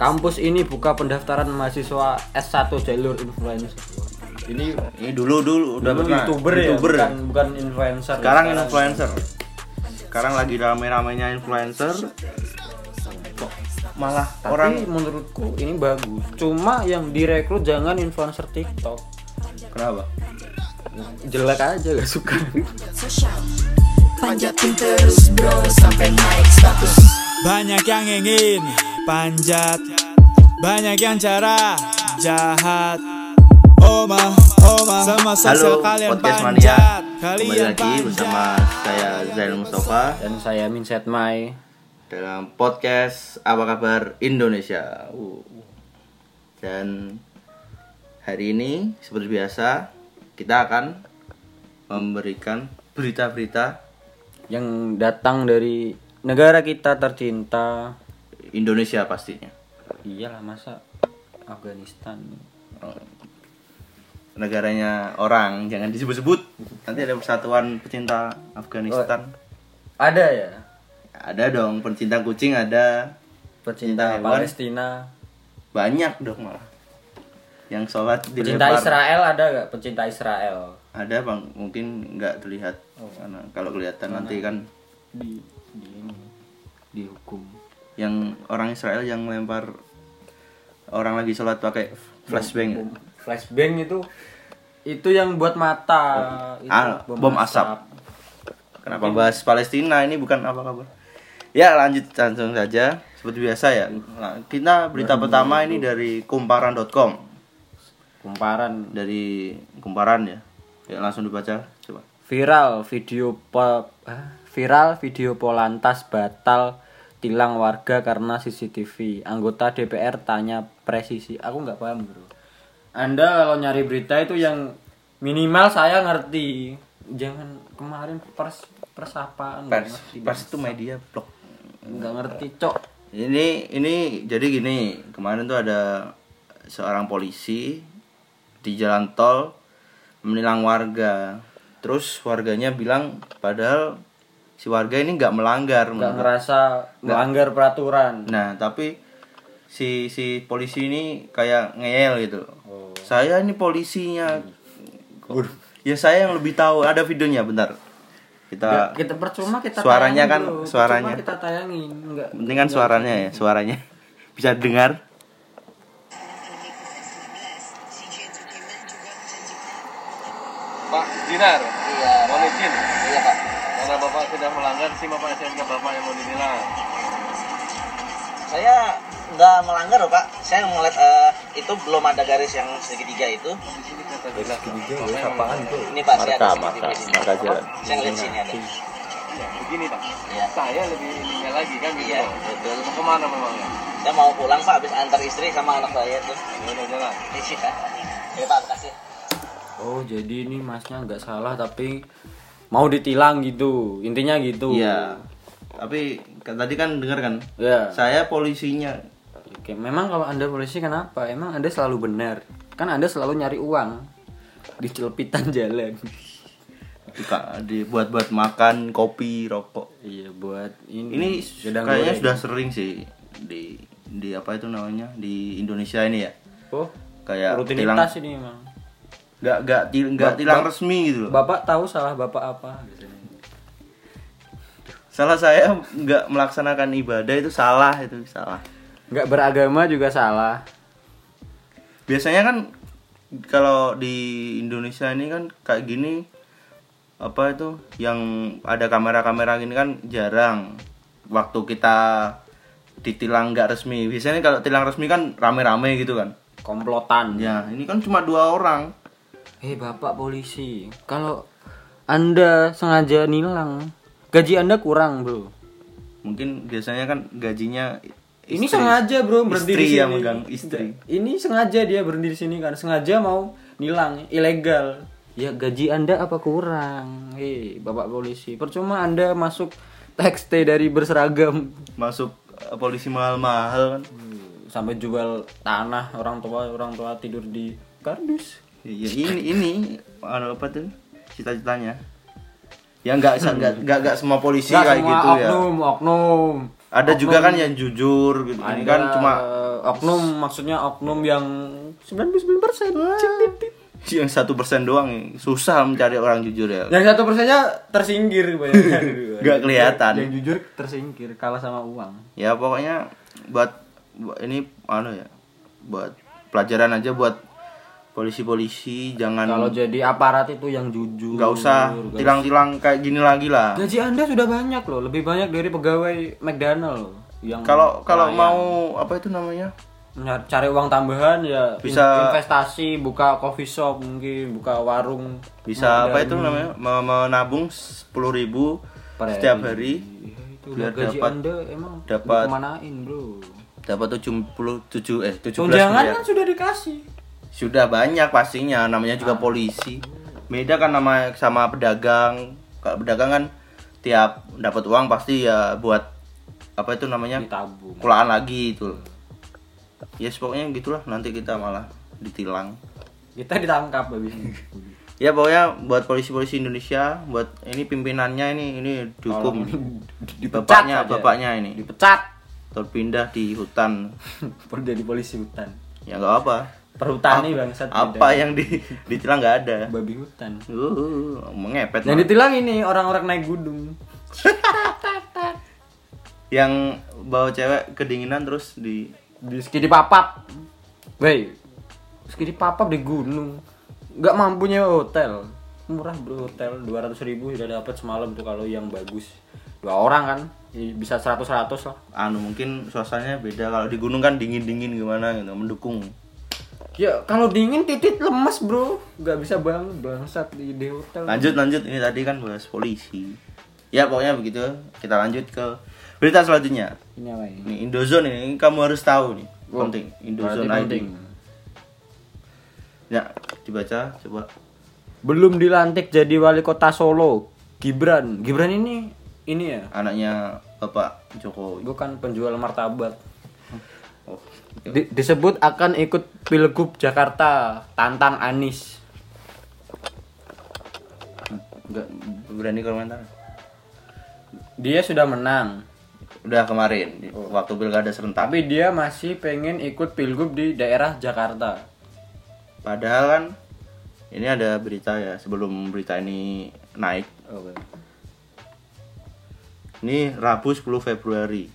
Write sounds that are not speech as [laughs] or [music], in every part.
kampus ini buka pendaftaran mahasiswa S1 jalur influencer. Ini Ini dulu dulu udah dulu pernah. youtuber, ya, YouTuber. bukan bukan influencer. Sekarang influencer. Sekarang lagi rame-ramenya influencer. Kok malah Tapi orang menurutku ini bagus. Cuma yang direkrut jangan influencer TikTok. kenapa? Jelek aja gak suka. Panjatin terus bro sampai naik status Banyak yang ingin panjat Banyak yang cara jahat Oma, oma Sama sosial Halo kalian podcast mania. panjat Kembali Kalian lagi bersama saya Zainal Mustafa Dan saya Minset Mai. dalam podcast Apa Kabar Indonesia. Uh. Dan hari ini seperti biasa kita akan memberikan berita-berita Yang datang dari negara kita tercinta. Indonesia pastinya. Iyalah masa Afghanistan. Negaranya orang jangan disebut-sebut. Nanti ada persatuan pecinta Afghanistan. Ada ya? Ada dong pencinta kucing ada. Pecinta. Palestina. Banyak dong malah. Yang sholat di Pecinta Israel ada gak? Pecinta Israel. Ada bang, mungkin nggak terlihat. Karena kalau kelihatan nanti kan Di di ini dihukum. Yang orang Israel yang lempar orang lagi sholat pakai flashbang? Flashbang itu itu yang buat mata. itu Ah, bom asap. Kenapa bahas Palestina ini bukan apa kabar? Ya lanjut langsung saja seperti biasa ya. Nah, kita berita pertama ini dari kumparan.com Kumparan dari kumparan ya. Ya langsung dibaca coba. viral video po- ah, viral video Polantas batal tilang warga karena CCTV. Anggota DPR tanya presisi. Aku nggak paham, Bro. Anda kalau nyari berita itu yang minimal saya ngerti. Jangan kemarin pers pers apaan nggak Pers, ngerti. pers itu media blog. nggak ngerti, Cok. Ini ini jadi gini, kemarin tuh ada seorang polisi di jalan tol menilang warga. Terus warganya bilang padahal si warga ini nggak melanggar. Nggak ngerasa melanggar peraturan. Nah, tapi si si polisi ini kayak ngeyel gitu. Oh. Saya ini polisinya. Kok- Ya saya yang lebih tahu. Ada videonya bentar. Kita Nggak, kita percuma kita Suaranya kan, Bro. suaranya. Percuma kita tayangin enggak penting kan suaranya ya, suaranya. [laughs] Bisa dengar. Pak Dinar, Iya, mohon izin. iya Pak. Karena Bapak sudah melanggar SIM apa SNK Bapak yang mau ditilang. Saya nggak melanggar loh Pak. Saya ngeliat eh, itu belum ada garis yang segitiga itu. Di sini kata jelas. Bapak yang apaan itu? Ini Pak saya ada Marka, marka, di sini. marka jalan. Saya ngeliat sini ada. Ya, begini Pak. Iya. Saya lebih ininya lagi kan gitu. Iya, betul. Mau ke mana memangnya? Saya mau pulang Pak, habis antar istri sama anak saya tuh. Ya udah jalan. Iya. Ya Pak, kasih. Oh jadi ini masnya nggak salah tapi mau ditilang gitu intinya gitu. Iya. Tapi kan- tadi kan dengar kan? Ya. Saya polisinya. Oke memang kalau anda polisi kenapa? Emang anda selalu benar? Kan anda selalu nyari uang di celepitan [laughs] jalan. Buka dibuat buat makan, kopi, rokok. iya buat ini. Ini kayaknya sudah sering sih di di apa itu namanya di Indonesia ini ya. Oh Kayak rutinitas ini emang. Nggak nggak til- nggak tilang resmi gitu loh. Bapak tahu salah bapak apa? Biasanya. Salah saya nggak melaksanakan ibadah itu salah itu salah. Nggak beragama juga salah. Biasanya kan kalau di Indonesia ini kan kayak gini apa itu yang ada kamera-kamera gini kan jarang waktu kita ditilang nggak resmi biasanya kalau tilang resmi kan rame-rame gitu kan Komplotan. ya ini kan cuma dua orang Hei bapak polisi, kalau anda sengaja nilang, gaji anda kurang bro. mungkin biasanya kan gajinya Ini istri. sengaja bro berhenti Istri di sini. yang megang istri. Ini sengaja dia berhenti di sini kan, sengaja mau nilang, ilegal. Ya gaji anda apa kurang? Hei bapak polisi, percuma anda masuk stay dari berseragam masuk eh, polisi mahal-mahal kan sampai jual tanah orang tua orang tua tidur di kardus. Ya, ini ini anu apa tuh? Cita-citanya. Ya nggak nggak nggak semua polisi Nggak kayak semua gitu ya. oknum, oknum. ada juga kan yang jujur gitu ini kan Ada cuma oknum maksudnya oknum yang 99% persen. Yang satu persen doang susah mencari orang jujur ya. Yang satu persennya tersingkir kebanyakan. [laughs] Nggak kelihatan. yang jujur tersingkir kalah sama uang. Ya pokoknya buat ini anu ya buat pelajaran aja buat polisi-polisi jangan kalau jadi aparat itu yang jujur. Nggak usah tilang-tilang kayak gini lagi lah. Gaji Anda sudah banyak loh, lebih banyak dari pegawai McDonald loh. Yang kalau kalau mau apa itu namanya? Nyar- cari uang tambahan ya Bisa- investasi, buka coffee shop mungkin, buka warung. bisa apa itu namanya? Me- menabung sepuluh ribu per setiap hari. Iya, itu biar gaji dapat- Anda emang dapat- kemanain, Bro? dapat tujuh puluh tujuh eh tujuh Tunjangan miliar. kan sudah dikasih. Sudah banyak pastinya namanya juga Ah. polisi beda kan nama sama pedagang kalau pedagang kan tiap dapat uang pasti ya buat apa itu namanya Ditabung. kulaan lagi itu ya yes, pokoknya gitulah nanti kita malah ditilang Kita ditangkap habis ini. [laughs] ya pokoknya buat polisi-polisi Indonesia buat ini pimpinannya ini ini dihukum Dipecat bapaknya saja. bapaknya ini Dipecat. terpindah di hutan [laughs] Jadi polisi hutan. ya nggak apa Perhutani bangsat. apa beda. yang di ditilang nggak ada? Babi hutan. uh, mengepet Yang ditilang ini orang-orang naik gunung. [laughs] yang bawa cewek kedinginan terus di di skidi papap. Wey skidi papap di gunung. Nggak mampu nyewa hotel. Murah bro hotel. 200 ribu udah dapat semalam tuh kalau yang bagus. Dua orang kan bisa 100 100 lah. Anu mungkin suasananya beda. Kalau di gunung kan dingin dingin gimana gitu mendukung ya kalau dingin titit lemes bro. Nggak bisa bang bangsat di, di hotel. Lanjut lanjut. Ini tadi kan bahas polisi. Ya pokoknya begitu. Kita lanjut ke berita selanjutnya. Ini apa ini? Ini Indozone ini kamu harus tahu nih. Oh, penting. Indozone ID. Penting. ya dibaca coba. Belum dilantik jadi wali kota Solo. Gibran. Gibran ini ini ya? Anaknya Bapak Jokowi. Bukan penjual martabak oh, Di- disebut akan ikut pilgub Jakarta tantang Anies enggak berani komentar. Dia sudah menang. Udah kemarin di- waktu pilkada serentak. Tapi dia masih pengen ikut pilgub di daerah Jakarta. Padahal kan ini ada berita ya sebelum berita ini naik. Ini Rabu 10 Februari.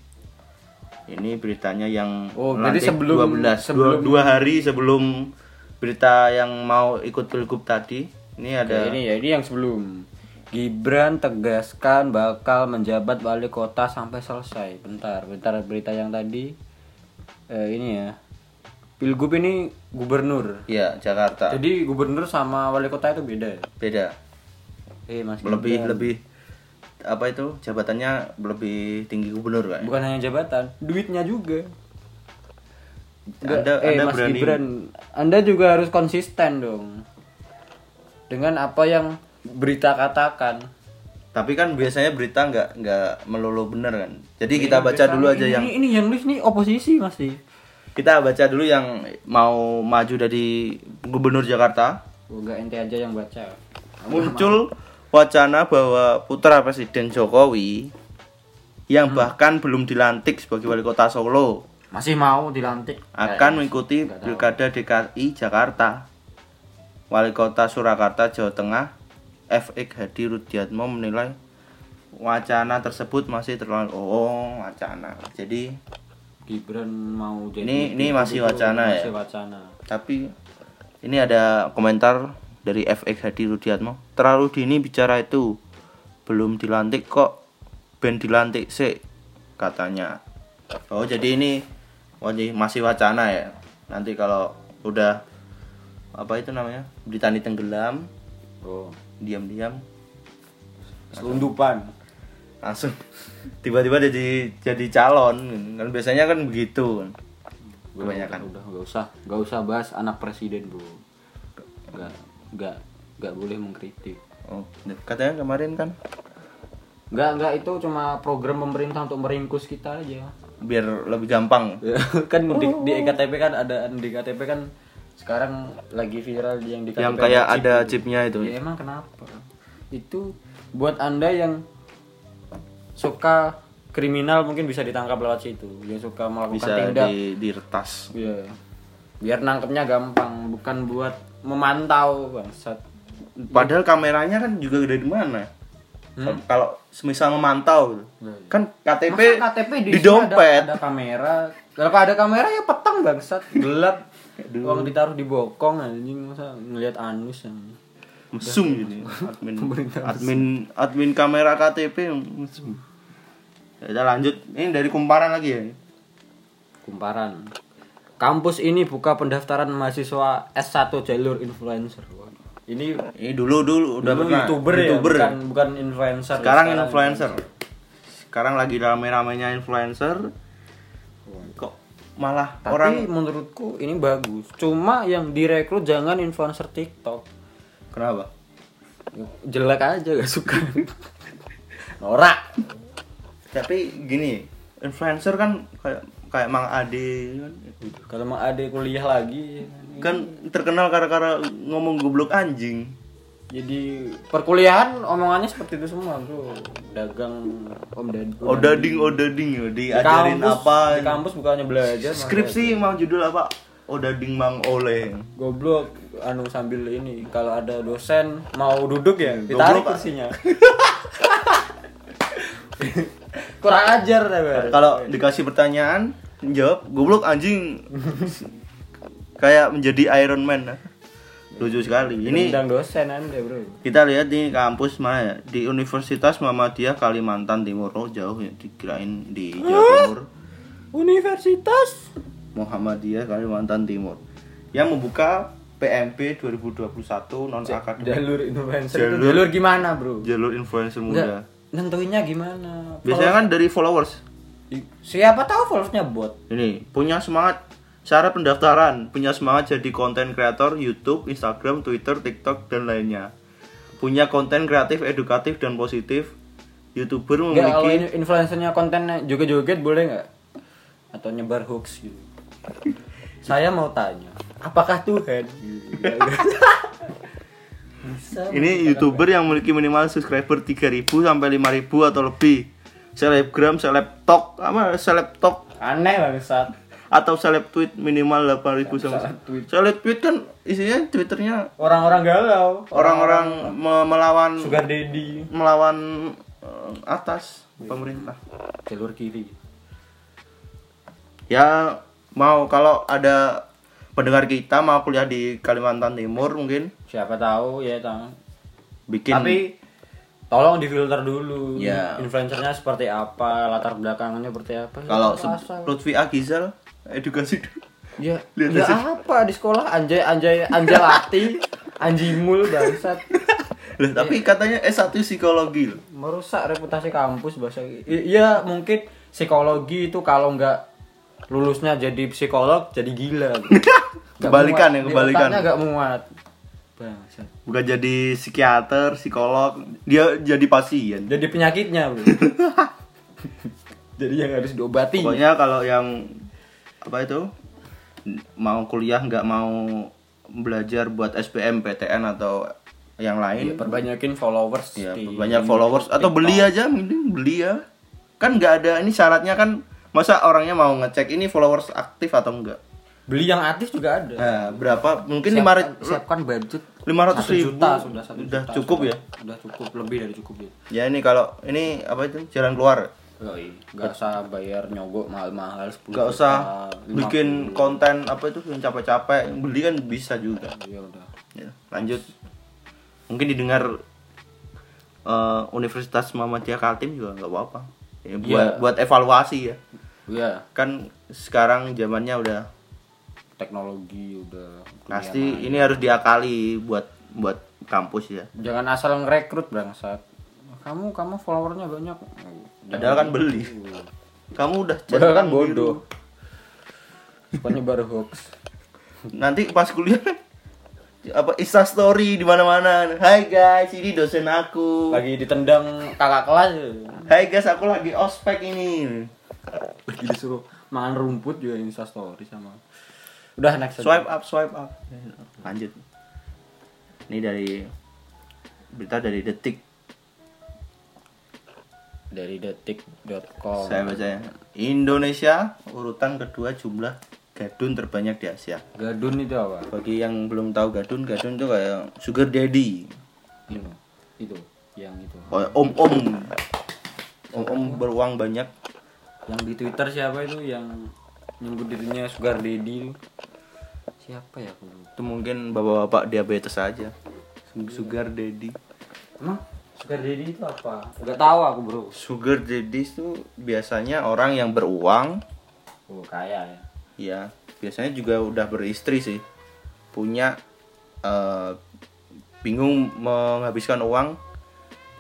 Ini beritanya yang Oh, berarti sebelum- 12 sebelum- dua, dua hari sebelum berita yang mau ikut pilgub tadi. Ini ada ini ya ini yang sebelum Gibran tegaskan bakal menjabat wali kota sampai selesai bentar bentar berita yang tadi eh, ini ya pilgub ini gubernur ya Jakarta. jadi gubernur sama wali kota itu beda ya Beda. eh mas Lebih Gibran. lebih apa itu jabatannya lebih tinggi gubernur kan? bukan hanya jabatan duitnya juga Anda, eh, anda Mas berani Gibran, Anda juga harus konsisten dong dengan apa yang berita katakan. Tapi kan biasanya berita nggak nggak melulu bener kan. Jadi kita baca dulu aja ini, yang ini yang nulis nih oposisi masih. kita baca dulu yang mau maju dari gubernur Jakarta. Oh, enggak ente aja yang baca. Muncul wacana bahwa putra presiden Jokowi yang bahkan belum dilantik sebagai wali kota Solo Masih mau dilantik akan mengikuti Nggak tahu. pilkada DKI Jakarta. Wali kota Surakarta Jawa Tengah FX Hadi Rudiatmo menilai wacana tersebut masih terlalu oh wacana. Jadi Gibran mau jadi Ini- ini masih wacana ya? Masih wacana. tapi ini ada komentar dari FX Hadi Rudiatmo. Terlalu dini bicara itu. Belum dilantik kok. Ben dilantik sih katanya. Oh jadi ini wajih masih wacana ya? Nanti kalau udah apa itu namanya? Britani tenggelam. Oh, diam-diam. Selundupan. langsung. Tiba-tiba jadi jadi calon. Kan biasanya kan begitu. Kebanyakan. Udah, udah, nggak usah, nggak usah bahas anak presiden, Bro. Nggak, nggak, nggak boleh mengkritik. oh katanya kemarin kan Nggak, nggak itu cuma program pemerintah untuk meringkus kita aja. biar lebih gampang [laughs] kan di, di EKTP kan ada di KTP kan sekarang lagi viral yang di KTP yang kayak chip ada chipnya itu Ya, emang kenapa? Itu buat anda yang suka kriminal mungkin bisa ditangkap lewat situ dia suka melakukan bisa tindak di diretas Iya. Biar nangkepnya gampang bukan buat memantau bangsat. Padahal kameranya kan juga gede di mana? Kalau semisal memantau gitu. kan KTP, Masa KTP di, di dompet ada, ada kamera? Kalau ada kamera ya petang bangsat. Gelap. Uang ditaruh di bokong anjing masa ngelihat anus yang mesum ini. admin admin admin kamera KTP mesum. Ya udah lanjut. Ini dari kumparan lagi ya? Kumparan kampus ini buka pendaftaran mahasiswa S1 jalur influencer. Ini ini dulu dulu udah dulu pernah. Youtuber, youtuber. ya bukan bukan influencer. Sekarang influencer. Sekarang lagi rame-ramenya influencer. Kok malah tapi orang menurutku ini bagus. Cuma yang direkrut jangan influencer TikTok. Kenapa? Jelek aja gak suka. Norak. Tapi gini influencer kan kayak kayak Mang Ade kan? Kalau mau ada kuliah lagi kan terkenal gara-gara ngomong goblok anjing. Jadi perkuliahan omongannya seperti itu semua bro. Dagang om oh odading odading ya Di diajarin kampus- apa di kampus bukannya belajar skripsi mau judul apa? Odading mang oleh goblok anu sambil ini kalau ada dosen mau duduk ya ditarik kursinya. [laughs] Kurang ajar kalau dikasih pertanyaan jawab goblok anjing. Kayak menjadi Iron Man nah. lucu sekali. Ini Undang dosen anda bro. kita lihat di kampus mana ya. Di Universitas Muhammadiyah Kalimantan Timur. Oh jauh ya dikirain di Jawa Timur. Universitas? Muhammadiyah Kalimantan Timur. Yang membuka PMP 2021 non akademik. jalur influencer itu. Jalur- jalur gimana bro? jalur influencer muda. nentuinnya gimana? Biasanya kan dari followers siapa tahu followersnya bot. Ini punya semangat cara pendaftaran punya semangat jadi konten kreator YouTube Instagram Twitter TikTok dan lainnya. Punya konten kreatif edukatif dan positif youtuber kalau memiliki ini influencernya kontennya joget-joget boleh nggak? Atau nyebar hoax gitu. Saya mau tanya apakah Tuhan? Bisa ini youtuber yang memiliki minimal subscriber 3000 sampai 5000 atau lebih selebgram selebtok apa selebtok aneh bangsat atau seleb tweet minimal 8000 sama Seleb tweet. seleb tweet kan isinya twitternya orang-orang galau. orang-orang me- melawan sugar daddy. melawan eh, atas pemerintah. Jalur kiri. Ya mau kalau ada pendengar kita mau kuliah di Kalimantan Timur mungkin. Siapa tahu ya tahu bikin tapi tolong difilter dulu Ya. influencernya seperti apa latar belakangnya seperti apa kalau Ya. Lutfi Agizal edukasi dulu ya [laughs] Lihat ya apa di sekolah anjay anjay anjalati anjimul bangsat Lah, tapi katanya S1 psikologi loh. merusak reputasi kampus bahasa iya mungkin psikologi itu kalau nggak lulusnya jadi psikolog jadi gila [laughs] Kebalikan muat. ya, kebalikan. otaknya nggak muat bangsat. Bukan jadi psikiater psikolog dia jadi pasien. Jadi penyakitnya bro. [laughs] Jadi yang harus diobati. Pokoknya kalau yang apa itu? Mau kuliah nggak mau belajar buat SPM PTN atau yang lain. Perbanyakin followers ya banyak followers. Atau TikTok. beli aja mending beli ya. Kan nggak ada ini syaratnya kan masa orangnya mau ngecek ini followers aktif atau enggak beli yang aktif juga ada. Nah berapa? Mungkin lima ratus siapkan budget. lima ratus ribu juta sudah satu udah juta, cukup sudah. ya? Udah cukup lebih dari cukup ya ya ini kalau ini apa itu? Jalan keluar? Yoi, nggak usah bayar nyogok mahal-mahal 10 nggak usah juta, 50. bikin konten apa itu yang capek-capek. Beli kan bisa juga. Ya udah. Ya, lanjut. Mungkin didengar eh, Universitas Muhammadiyah Kaltim juga nggak apa-apa. Ya, buat Iya. buat evaluasi ya. Ya kan sekarang zamannya udah teknologi udah pasti ini harus diakali buat buat kampus ya. Jangan asal ngerekrut bangsat. Kamu kamu followernya banyak. Padahal kan beli. kamu udah padahal kan bodoh. Baru hoax. Nanti pas kuliah apa Insta story di mana-mana. Hai guys ini dosen aku. Lagi ditendang kakak kelas. Hai guys aku lagi ospek ini. Lagi disuruh makan rumput juga insta story sama udah next aja. swipe up swipe up lanjut ini dari berita dari detik dari detik.com. Saya baca ya. Indonesia urutan kedua jumlah gadun terbanyak di Asia. Gadun itu apa? Bagi yang belum tahu gadun, gadun itu kayak sugar daddy. Itu. Itu yang itu. Oh, om-om. Om-om beruang banyak. Yang di Twitter siapa itu yang nyebut dirinya Sugar Daddy itu? Siapa ya aku. Itu mungkin bapak-bapak diabetes aja. Sugar daddy. Emang Sugar Daddy itu apa? Enggak tahu aku, Bro. Sugar daddy itu biasanya orang yang beruang, Oh, kaya ya. ya biasanya juga udah beristri sih. Punya eh, bingung menghabiskan uang,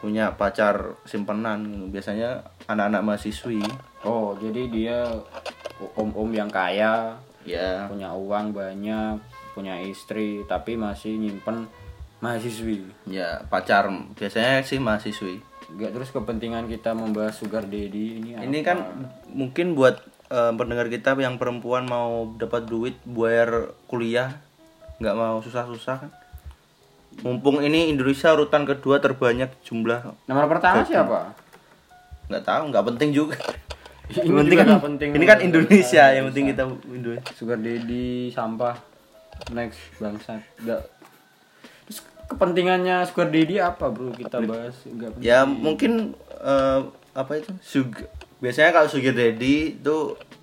punya pacar simpenan. gitu. Biasanya anak-anak mahasiswi. Oh, jadi dia om-om yang kaya, Ya, punya uang banyak, punya istri, tapi masih nyimpen mahasiswi. ya pacar biasanya sih mahasiswi. Enggak terus kepentingan kita membahas Sugar Daddy ini Ini apa? kan mungkin buat eh, pendengar kita yang perempuan mau dapat duit bayar kuliah, nggak mau susah-susah kan. Mumpung ini Indonesia urutan kedua terbanyak jumlah, Nomor pertama siapa? nggak tahu, nggak penting juga. [laughs] Ini Yang penting kan, penting. ini kan Indonesia, yang penting kita Indonesia. Sugar Daddy sampah next bangsat. Nggak. Terus kepentingannya Sugar Daddy apa, Bro? Kita bahas enggak penting. Ya mungkin eh, apa itu? Sugar. Biasanya kalau sugar daddy itu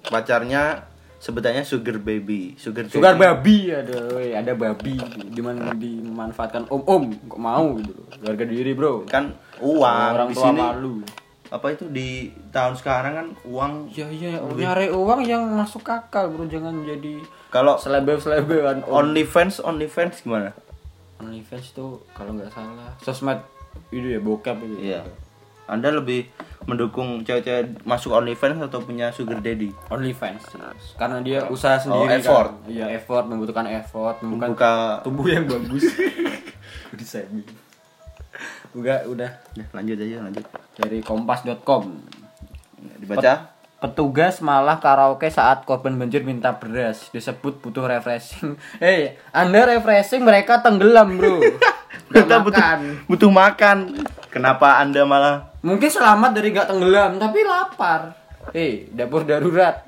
pacarnya sebutannya sugar baby, sugar daddy. Sugar babi ada, ada babi di mana dimanfaatkan om-om kok mau gitu loh. Harga diri, Bro. kan uang Orang di tua sini malu. Apa itu di tahun sekarang kan uang Ya iya, nyari uang yang masuk akal, Bro. Jangan jadi kalau selebel-selebelan om. OnlyFans OnlyFans gimana? OnlyFans tuh kalau nggak salah sosmed itu ya bokep itu. Iya. Anda lebih mendukung cewek-cewek masuk OnlyFans atau punya sugar daddy? OnlyFans karena dia usaha sendiri effort. kan. Iya, effort membutuhkan effort, membutuhkan Membuka tubuh yang bagus. [laughs] Udah, udah Ya, lanjut aja lanjut. dari kompas.com. Dibaca. Petugas malah karaoke saat korban banjir minta beras. Disebut butuh refreshing. Hei, [laughs] Anda refreshing mereka tenggelam, Bro. [laughs] Kita butuh makan. butuh makan. Kenapa Anda malah Mungkin selamat dari nggak tenggelam, tapi lapar. Hei, dapur darurat.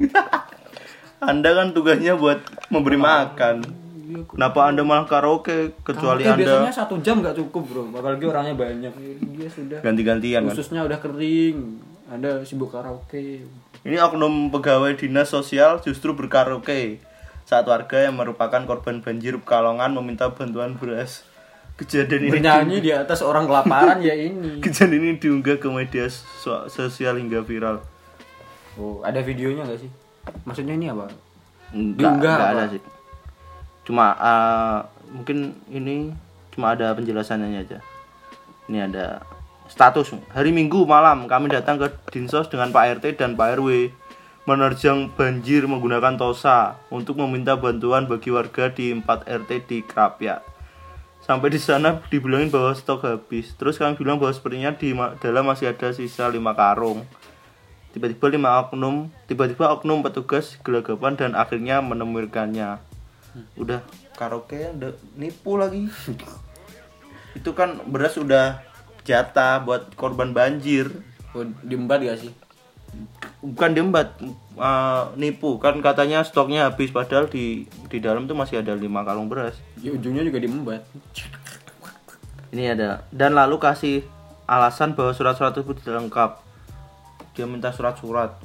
[laughs] Anda kan tugasnya buat memberi makan. Kenapa Anda malah karaoke kecuali Karaoke Anda biasanya satu jam nggak cukup bro, apalagi orangnya banyak. Dia sudah ganti-gantian kan? khususnya udah kering. Anda sibuk karaoke. Ini oknum pegawai dinas sosial justru berkaraoke saat warga yang merupakan korban banjir Pekalongan meminta bantuan beras. Kejadian ini Bernyanyi di atas orang kelaparan ya ini. [laughs] kejadian ini diunggah ke media so- sosial hingga viral. Oh, ada videonya nggak sih? Maksudnya ini apa? Enggak, Diunggah enggak apa? ada sih. Cuma eh, mungkin ini cuma ada penjelasannya aja. Ini ada status hari Minggu malam kami datang ke Dinsos dengan Pak RT dan Pak RW menerjang banjir menggunakan tosa untuk meminta bantuan bagi warga di 4 RT di Krapyak. Sampai di sana dibilangin bahwa stok habis. Terus kami bilang bahwa sepertinya di dalam masih ada sisa 5 karung. Tiba-tiba lima oknum, tiba-tiba oknum petugas gelagapan dan akhirnya menemukannya. Udah karaoke udah nipu lagi. [laughs] Itu kan beras udah jatah buat korban banjir. Oh, diembat gak sih? Bukan diembat, eh, nipu. Kan katanya stoknya habis padahal di di dalam tuh masih ada 5 karung beras. Di ujungnya juga diembat. Ini ada dan lalu kasih alasan bahwa surat-surat tersebut tidak lengkap. Dia minta surat-surat.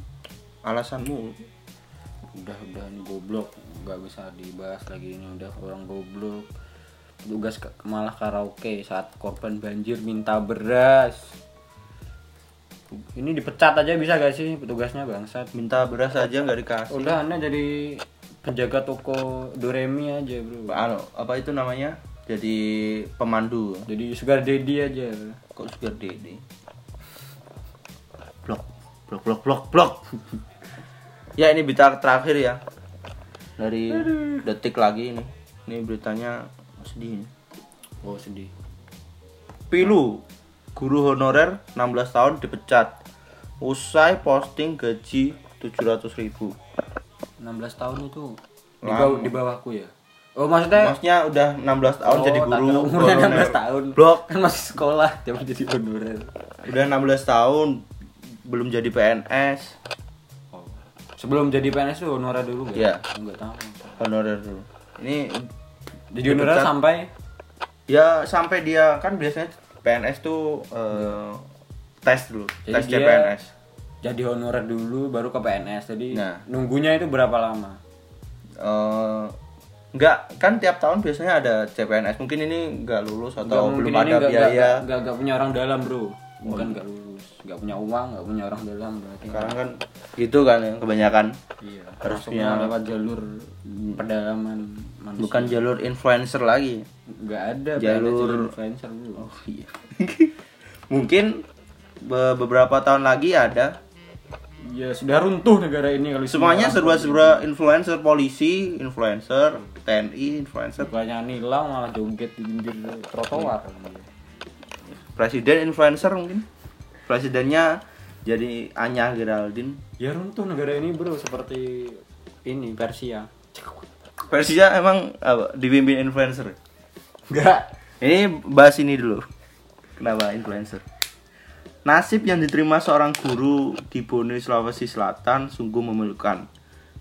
Alasanmu Udah udah ini goblok, nggak bisa dibahas lagi ini udah orang goblok. Petugas ke- malah karaoke saat korban banjir minta beras. Ini dipecat aja bisa gak sih petugasnya bangsat? minta beras aja nggak dikasih. Udah anda jadi penjaga toko Doremi aja bro. Anu, apa itu namanya? Jadi pemandu. Jadi sugar daddy aja. Kok sugar daddy? Blok, blok, blok, blok, blok. [laughs] ya ini berita terakhir ya dari detik lagi ini. Ini beritanya sedih. Oh sedih. Pilu, guru honorer 16 tahun dipecat. Usai posting gaji 700 ribu. 16 tahun itu di, bawah, di bawahku ya. Oh maksudnya Maksudnya udah 16 tahun Oh, jadi guru. umurnya honorer. 16 tahun. Blok, Kan masih sekolah, jadi honorer. udah 16 tahun belum jadi PNS. Sebelum jadi PNS tuh honorer dulu Iya. ya? Enggak tahu. honorer dulu ini Jadi honorer sampai ya sampai dia kan biasanya PNS tuh eh, tes dulu Jadi tes CPNS jadi honorer dulu baru ke PNS. Jadi Nah. nunggunya itu berapa lama? Eh, nggak kan tiap tahun biasanya ada CPNS mungkin ini nggak lulus atau Nggak, belum ada biaya nggak- nggak nggak punya orang dalam, Bro. Bukan nggak nggak punya uang, nggak punya orang dalam berarti. sekarang kan gitu kan yang kebanyakan. Iya, harus punya- lewat jalur pedalaman manusia. bukan jalur influencer lagi. Nggak ada jalur- PNS influencer dulu. oh iya. [laughs] Mungkin be- beberapa tahun lagi ada. Ya sudah runtuh negara ini kalau semuanya semua serba-serba influencer polisi influencer TNI influencer. Bukannya nilang malah joget di pinggir trotoar. Presiden influencer mungkin. Presidennya jadi Anya Geraldine. Ya runtuh negara ini bro seperti ini Persia. Persija emang apa, dipimpin influencer? Enggak. ini bahas ini dulu. Kenapa influencer? Nasib yang diterima seorang guru di Bone Sulawesi Selatan sungguh memilukan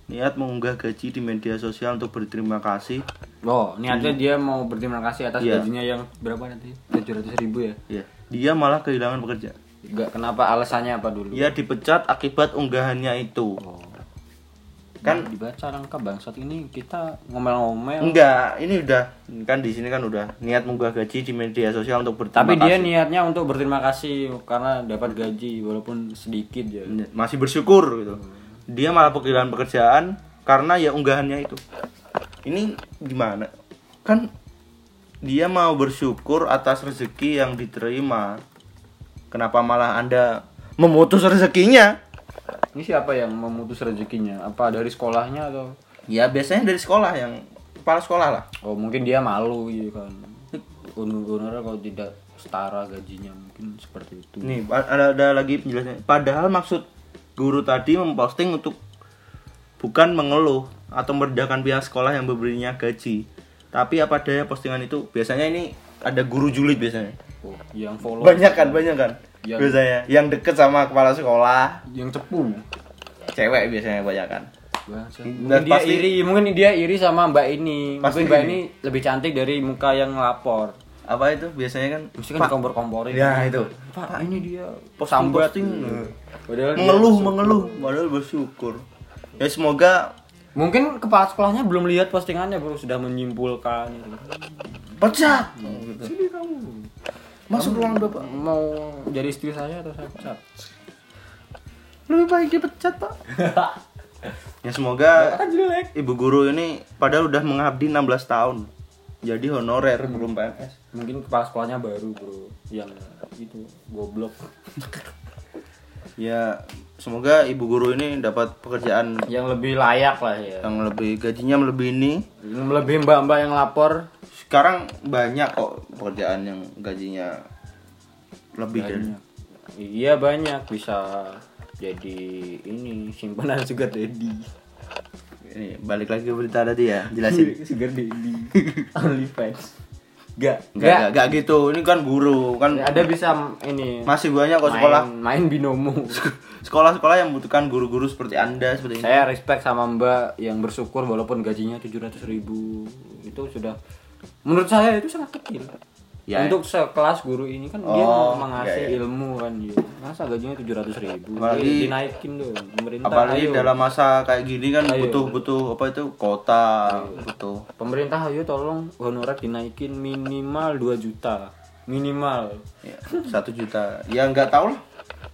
niat mengunggah gaji di media sosial untuk berterima kasih Oh, niatnya dia mau berterima kasih atas Iya. gajinya yang berapa nanti? 700 ribu ya? ya dia malah kehilangan pekerjaan Enggak, kenapa alasannya apa dulu? Ia dipecat akibat unggahannya itu. Oh. Kan Nah, dibaca lengkap bangsat ini kita ngomel-ngomel. enggak, ini udah kan di sini kan udah niat mengunggah gaji di media sosial untuk berterima Tapi dia kasih. niatnya untuk berterima kasih karena dapat gaji walaupun sedikit ya. masih bersyukur gitu. Dia malah kehilangan pekerjaan karena ya unggahannya itu. Ini gimana? Kan dia mau bersyukur atas rezeki yang diterima. Kenapa malah Anda memutus rezekinya? Ini siapa yang memutus rezekinya? Apa dari sekolahnya atau? Ya biasanya dari sekolah yang kepala sekolah lah. Oh mungkin dia malu gitu kan. Honor kalau tidak setara gajinya mungkin seperti itu. Nih ada, ada lagi penjelasannya. Padahal maksud guru tadi memposting untuk bukan mengeluh atau merendahkan pihak sekolah yang memberinya gaji. Tapi apa daya postingan itu biasanya ini ada guru julid biasanya. Oh, yang follow Banyak kan, banyak kan. Yang- Biasanya yang deket sama kepala sekolah, yang cepu. cewek biasanya banyak kan. Dan Mungkin dia pasti- iri, mungkin dia iri sama Mbak ini. Pasti Mungkin Mbak ini lebih cantik dari muka yang ngelapor. Apa itu biasanya kan Mesti kan Pak, dikompor-komporin. Ya, itu. Pak, ini dia posting posting Padahal dia- mengeluh mengeluh padahal bersyukur. Ya semoga Mungkin kepala sekolahnya belum lihat postingannya, Bro, sudah menyimpulkan itu. pecat. Sini kamu. Masuk ruangan Bapak. Mau jadi istri saya atau saya pecat? Lebih baik dipecat, Pak. [laughs] ya semoga jelek. ibu guru ini padahal udah mengabdi 16 tahun. Jadi honorer belum PNS. Mungkin kepala sekolahnya baru, Bro, yang itu goblok. [laughs] Ya semoga ibu guru ini dapat pekerjaan Yang lebih layak lah ya. yang lebih gajinya melebihi ini. Lebih mbak-mbak yang lapor Sekarang banyak kok pekerjaan yang gajinya lebih dari banyak. Iya banyak bisa jadi ini simpanan sugar daddy. ini balik lagi ke berita tadi ya jelasin [laughs] sugar daddy. [laughs] OnlyFans. Gak, Enggak, enggak, gitu. Ini kan guru, kan Ada bisa ini masih banyak kok main, sekolah main binomo. [laughs] sekolah-sekolah yang membutuhkan guru-guru seperti Anda seperti ini. Saya respect sama Mbak yang bersyukur walaupun gajinya 700 ribu itu sudah menurut saya itu sangat kecil. Ya. Untuk sekelas guru ini kan dia Oh, mengasih iya, iya. ilmu kan dia. Masa gajinya 700 ribu Apalagi- dinaikin dong pemerintah. Apalagi ayo. dalam masa kayak gini kan Ayo. butuh-butuh apa itu kota, butuh. Pemerintah ayo tolong honorer dinaikin minimal 2 juta. Minimal. Ya, satu juta. Ya nggak tahu lah.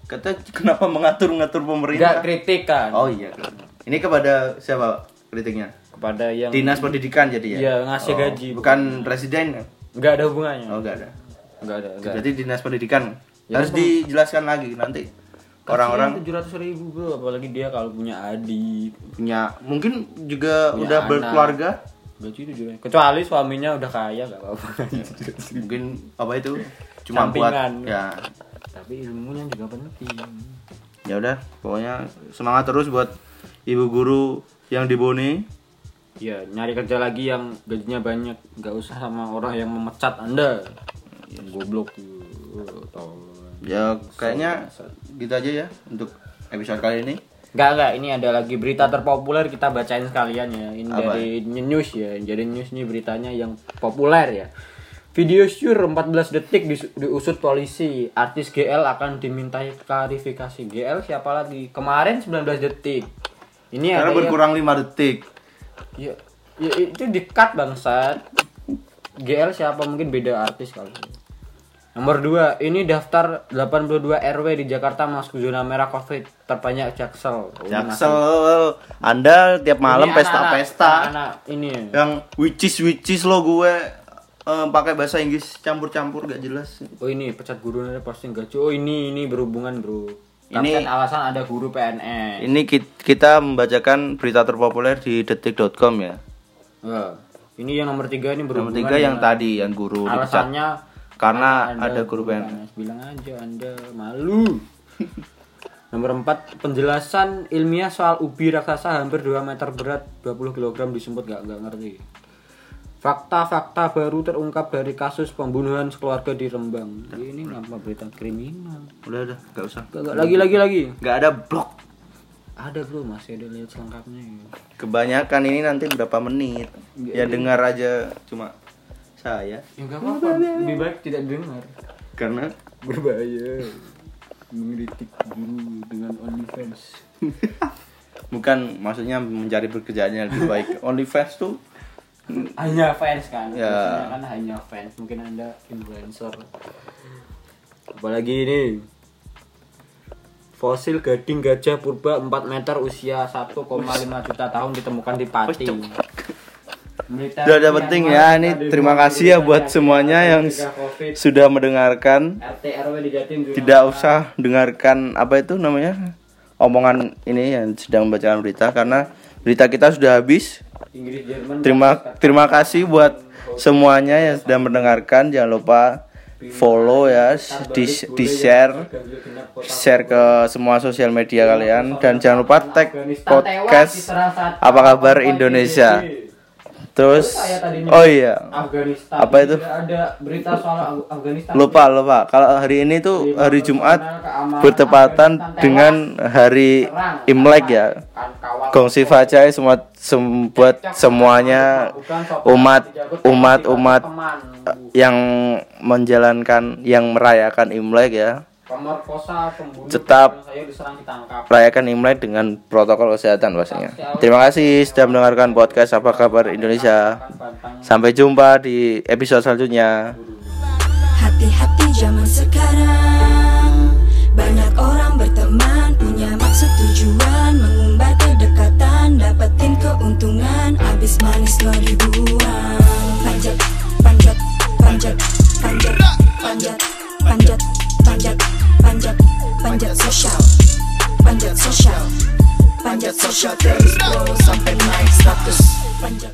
Kata kenapa mengatur-ngatur pemerintah? Enggak kritik kan Oh iya. Ini kepada siapa kritiknya? kepada yang Dinas pendidikan jadi ya. Iya, ngasih Oh, gaji. Bukan presiden. Enggak ada hubungannya. Oh enggak ada. Enggak ada, enggak. Berarti dinas pendidikan Ya, harus dijelaskan lagi nanti. Orang-orang tujuh ratus ribu bro, apalagi dia kalau punya adik, punya mungkin juga Punya udah anak. berkeluarga gaji tujuh kecuali suaminya udah kaya gak apa-apa. mungkin apa itu cuma buat Sampingan. ya Tapi ilmunya juga penting. ya udah pokoknya semangat terus buat ibu guru yang di Bone Ya nyari kerja lagi yang gajinya banyak, nggak usah sama orang yang memecat anda. Yang goblok tolong. Ya kayaknya gitu aja ya untuk episode kali ini. Enggak enggak, ini ada lagi berita terpopuler kita bacain sekalian ya. Ini Apa? dari news ya. Jadi news ini beritanya yang populer ya. Video syur 14 detik dis- diusut polisi. Artis GL akan dimintai klarifikasi. GL siapa lagi? Kemarin 19 detik. Ini Karena ada yang- berkurang 5 detik. Ya, ya itu di-cut bangsat. GL siapa mungkin beda artis kali. Nomor 2, ini daftar 82 RW di Jakarta masuk zona merah Covid terbanyak Jaksel. Oh, Jaksel, masih- Anda tiap malam pesta-pesta. ini. Yang which is lo gue eh, pakai bahasa Inggris campur-campur gak jelas. Oh ini pecat guru ada pasti enggak cuy. Oh ini ini berhubungan bro. Ini- Kapten alasan ada guru PNS. Ini ki- kita membacakan berita terpopuler di detik.com ya. Wah, ini yang nomor tiga ini Nomor berhubungan. tiga yang tadi yang guru dipecat. Alasannya Karena ada guru PNS. Bilang aja Anda malu. [laughs] Nomor 4 penjelasan ilmiah soal ubi raksasa hampir 2 meter berat 20 kg disumput gak, gak ngerti. Fakta-fakta baru terungkap dari kasus pembunuhan keluarga di Rembang. Ini ngapa berita kriminal? Udah udah, gak usah. Gak, gak, lagi lagi lagi. Gak ada blok. Ada bro, masih ada lihat selengkapnya. Kebanyakan ini nanti berapa menit. Ya dengar aja cuma saya. Ya enggak apa-apa, lebih baik tidak dengar. Karena Berbahaya. Mengkritik guru dengan OnlyFans. [laughs] bukan maksudnya mencari pekerjaan yang lebih baik. [laughs] OnlyFans tuh hanya fans kan Ya. Biasanya kan hanya fans mungkin anda influencer apalagi ini fosil gading gajah purba 4 meter usia 1,5 juta tahun ditemukan di Pati Militer udah ada Myanmar penting ya. Ini terima kasih ya buat ketika semuanya yang sudah mendengarkan. Tidak usah dengarkan apa itu namanya omongan ini yang sedang membacakan berita karena berita kita sudah habis. Inggris Jerman Terima terima kasih buat semuanya yang sudah mendengarkan. Jangan lupa follow ya, di, di share, share ke semua sosial media kalian dan jangan lupa tag podcast apa kabar Indonesia. Terus oh iya, Afghanistan Apa itu? Ada berita soal Af- Afghanistan lupa lupa. Kalau hari ini tuh hari Jumat bertepatan dengan hari Imlek ya. Gongsi Fajai semua sem- buat semuanya umat umat umat yang menjalankan yang merayakan Imlek ya. Pemerkosa pembunuh Tetap diserang ditangkap Rayakan Imlek dengan protokol kesehatan pastinya. Terima kasih sudah mendengarkan podcast apa kabar Indonesia. Sampai jumpa di episode selanjutnya. Hati-hati zaman sekarang Banyak orang berteman Punya maksud tujuan Mengumbar kedekatan Dapetin keuntungan Abis manis lo dibuang Panjat, panjat, panjat, panjat, panjat, panjat, panjat, panjat, panjat sosial Panjat sosial Panjat sosial terus Sampai naik status. Panjat